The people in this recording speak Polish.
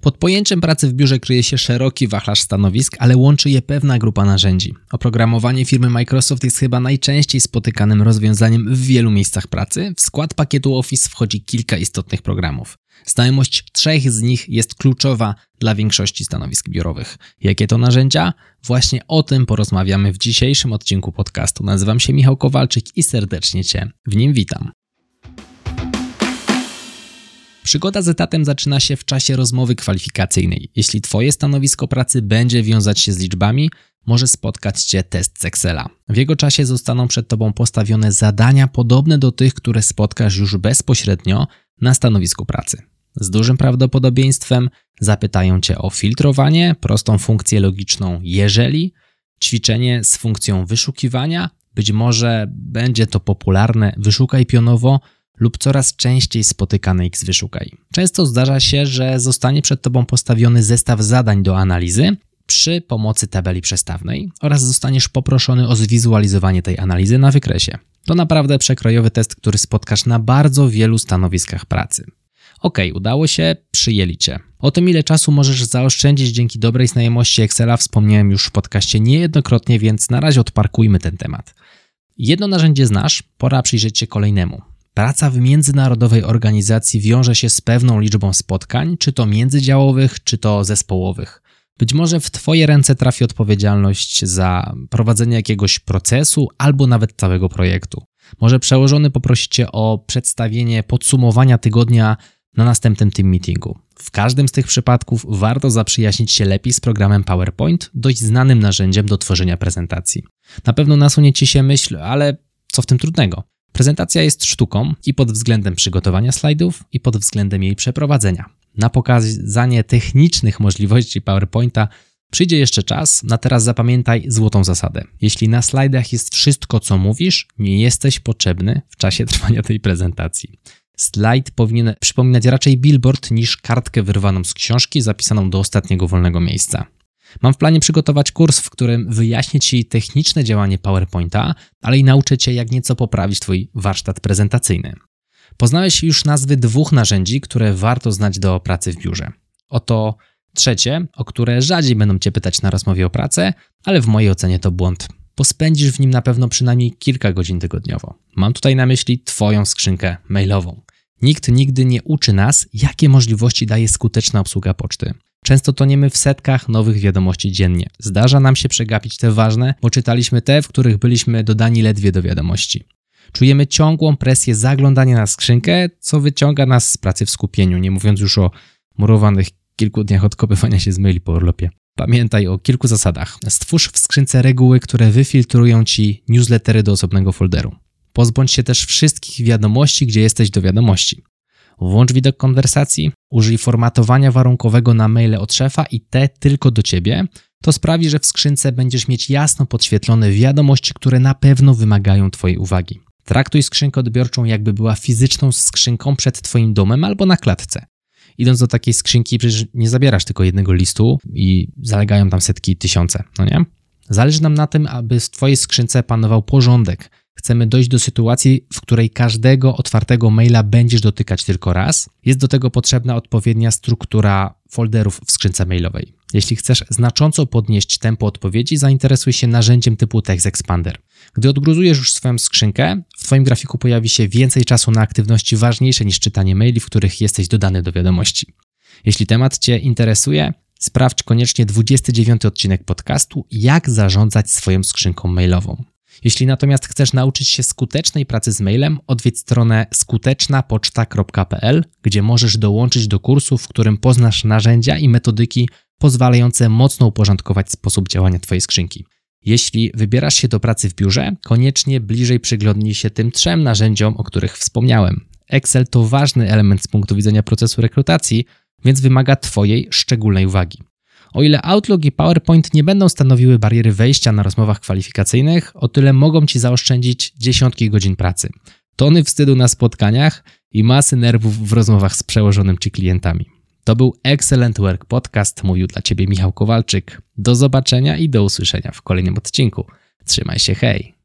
Pod pojęciem pracy w biurze kryje się szeroki wachlarz stanowisk, ale łączy je pewna grupa narzędzi. Oprogramowanie firmy Microsoft jest chyba najczęściej spotykanym rozwiązaniem w wielu miejscach pracy. W skład pakietu Office wchodzi kilka istotnych programów. Znajomość trzech z nich jest kluczowa dla większości stanowisk biurowych. Jakie to narzędzia? Właśnie o tym porozmawiamy w dzisiejszym odcinku podcastu. Nazywam się Michał Kowalczyk i serdecznie Cię w nim witam. Przygoda z etatem zaczyna się w czasie rozmowy kwalifikacyjnej. Jeśli Twoje stanowisko pracy będzie wiązać się z liczbami, może spotkać Cię test z Excela. W jego czasie zostaną przed Tobą postawione zadania podobne do tych, które spotkasz już bezpośrednio na stanowisku pracy. Z dużym prawdopodobieństwem zapytają Cię o filtrowanie, prostą funkcję logiczną jeżeli, ćwiczenie z funkcją wyszukiwania, być może będzie to popularne wyszukaj pionowo, lub coraz częściej spotykane X wyszukaj. Często zdarza się, że zostanie przed Tobą postawiony zestaw zadań do analizy przy pomocy tabeli przestawnej oraz zostaniesz poproszony o zwizualizowanie tej analizy na wykresie. To naprawdę przekrojowy test, który spotkasz na bardzo wielu stanowiskach pracy. Ok, udało się, przyjęli Cię. O tym, ile czasu możesz zaoszczędzić dzięki dobrej znajomości Excela, wspomniałem już w podcaście niejednokrotnie, więc na razie odparkujmy ten temat. Jedno narzędzie znasz, pora przyjrzeć się kolejnemu. Praca w międzynarodowej organizacji wiąże się z pewną liczbą spotkań, czy to międzydziałowych, czy to zespołowych. Być może w Twoje ręce trafi odpowiedzialność za prowadzenie jakiegoś procesu albo nawet całego projektu. Może przełożony poprosi Cię o przedstawienie podsumowania tygodnia na następnym team meetingu. W każdym z tych przypadków warto zaprzyjaźnić się lepiej z programem PowerPoint, dość znanym narzędziem do tworzenia prezentacji. Na pewno nasunie Ci się myśl, ale co w tym trudnego? Prezentacja jest sztuką i pod względem przygotowania slajdów, i pod względem jej przeprowadzenia. Na pokazanie technicznych możliwości PowerPointa przyjdzie jeszcze czas, na teraz zapamiętaj złotą zasadę. Jeśli na slajdach jest wszystko, co mówisz, nie jesteś potrzebny w czasie trwania tej prezentacji. Slajd powinien przypominać raczej billboard niż kartkę wyrwaną z książki zapisaną do ostatniego wolnego miejsca. Mam w planie przygotować kurs, w którym wyjaśnię Ci techniczne działanie PowerPointa, ale i nauczę Cię, jak nieco poprawić Twój warsztat prezentacyjny. Poznałeś już nazwy dwóch narzędzi, które warto znać do pracy w biurze. Oto trzecie, o które rzadziej będą Cię pytać na rozmowie o pracę, ale w mojej ocenie to błąd, bo spędzisz w nim na pewno przynajmniej kilka godzin tygodniowo. Mam tutaj na myśli Twoją skrzynkę mailową. Nikt nigdy nie uczy nas, jakie możliwości daje skuteczna obsługa poczty. Często toniemy w setkach nowych wiadomości dziennie. Zdarza nam się przegapić te ważne, bo czytaliśmy te, w których byliśmy dodani ledwie do wiadomości. Czujemy ciągłą presję zaglądania na skrzynkę, co wyciąga nas z pracy w skupieniu, nie mówiąc już o murowanych kilku dniach odkopywania się z maili po urlopie. Pamiętaj o kilku zasadach. Stwórz w skrzynce reguły, które wyfiltrują ci newslettery do osobnego folderu. Pozbądź się też wszystkich wiadomości, gdzie jesteś do wiadomości. Włącz widok konwersacji, użyj formatowania warunkowego na maile od szefa i te tylko do ciebie. To sprawi, że w skrzynce będziesz mieć jasno podświetlone wiadomości, które na pewno wymagają Twojej uwagi. Traktuj skrzynkę odbiorczą, jakby była fizyczną skrzynką przed Twoim domem albo na klatce. Idąc do takiej skrzynki, przecież nie zabierasz tylko jednego listu i zalegają tam setki, tysiące, no nie? Zależy nam na tym, aby w Twojej skrzynce panował porządek, chcemy dojść do sytuacji, w której każdego otwartego maila będziesz dotykać tylko raz, jest do tego potrzebna odpowiednia struktura folderów w skrzynce mailowej. Jeśli chcesz znacząco podnieść tempo odpowiedzi, zainteresuj się narzędziem typu Text Expander. Gdy odgruzujesz już swoją skrzynkę, w Twoim grafiku pojawi się więcej czasu na aktywności ważniejsze niż czytanie maili, w których jesteś dodany do wiadomości. Jeśli temat Cię interesuje, sprawdź koniecznie 29 odcinek podcastu Jak zarządzać swoją skrzynką mailową. Jeśli natomiast chcesz nauczyć się skutecznej pracy z mailem, odwiedź stronę skutecznapoczta.pl, gdzie możesz dołączyć do kursu, w którym poznasz narzędzia i metodyki pozwalające mocno uporządkować sposób działania Twojej skrzynki. Jeśli wybierasz się do pracy w biurze, koniecznie bliżej przyglądnij się tym trzem narzędziom, o których wspomniałem. Excel to ważny element z punktu widzenia procesu rekrutacji, więc wymaga Twojej szczególnej uwagi. O ile Outlook i PowerPoint nie będą stanowiły bariery wejścia na rozmowach kwalifikacyjnych, o tyle mogą Ci zaoszczędzić dziesiątki godzin pracy, tony wstydu na spotkaniach i masy nerwów w rozmowach z przełożonym Ci klientami. To był Excellent Work Podcast. Mówił dla Ciebie Michał Kowalczyk. Do zobaczenia i do usłyszenia w kolejnym odcinku. Trzymaj się, hej!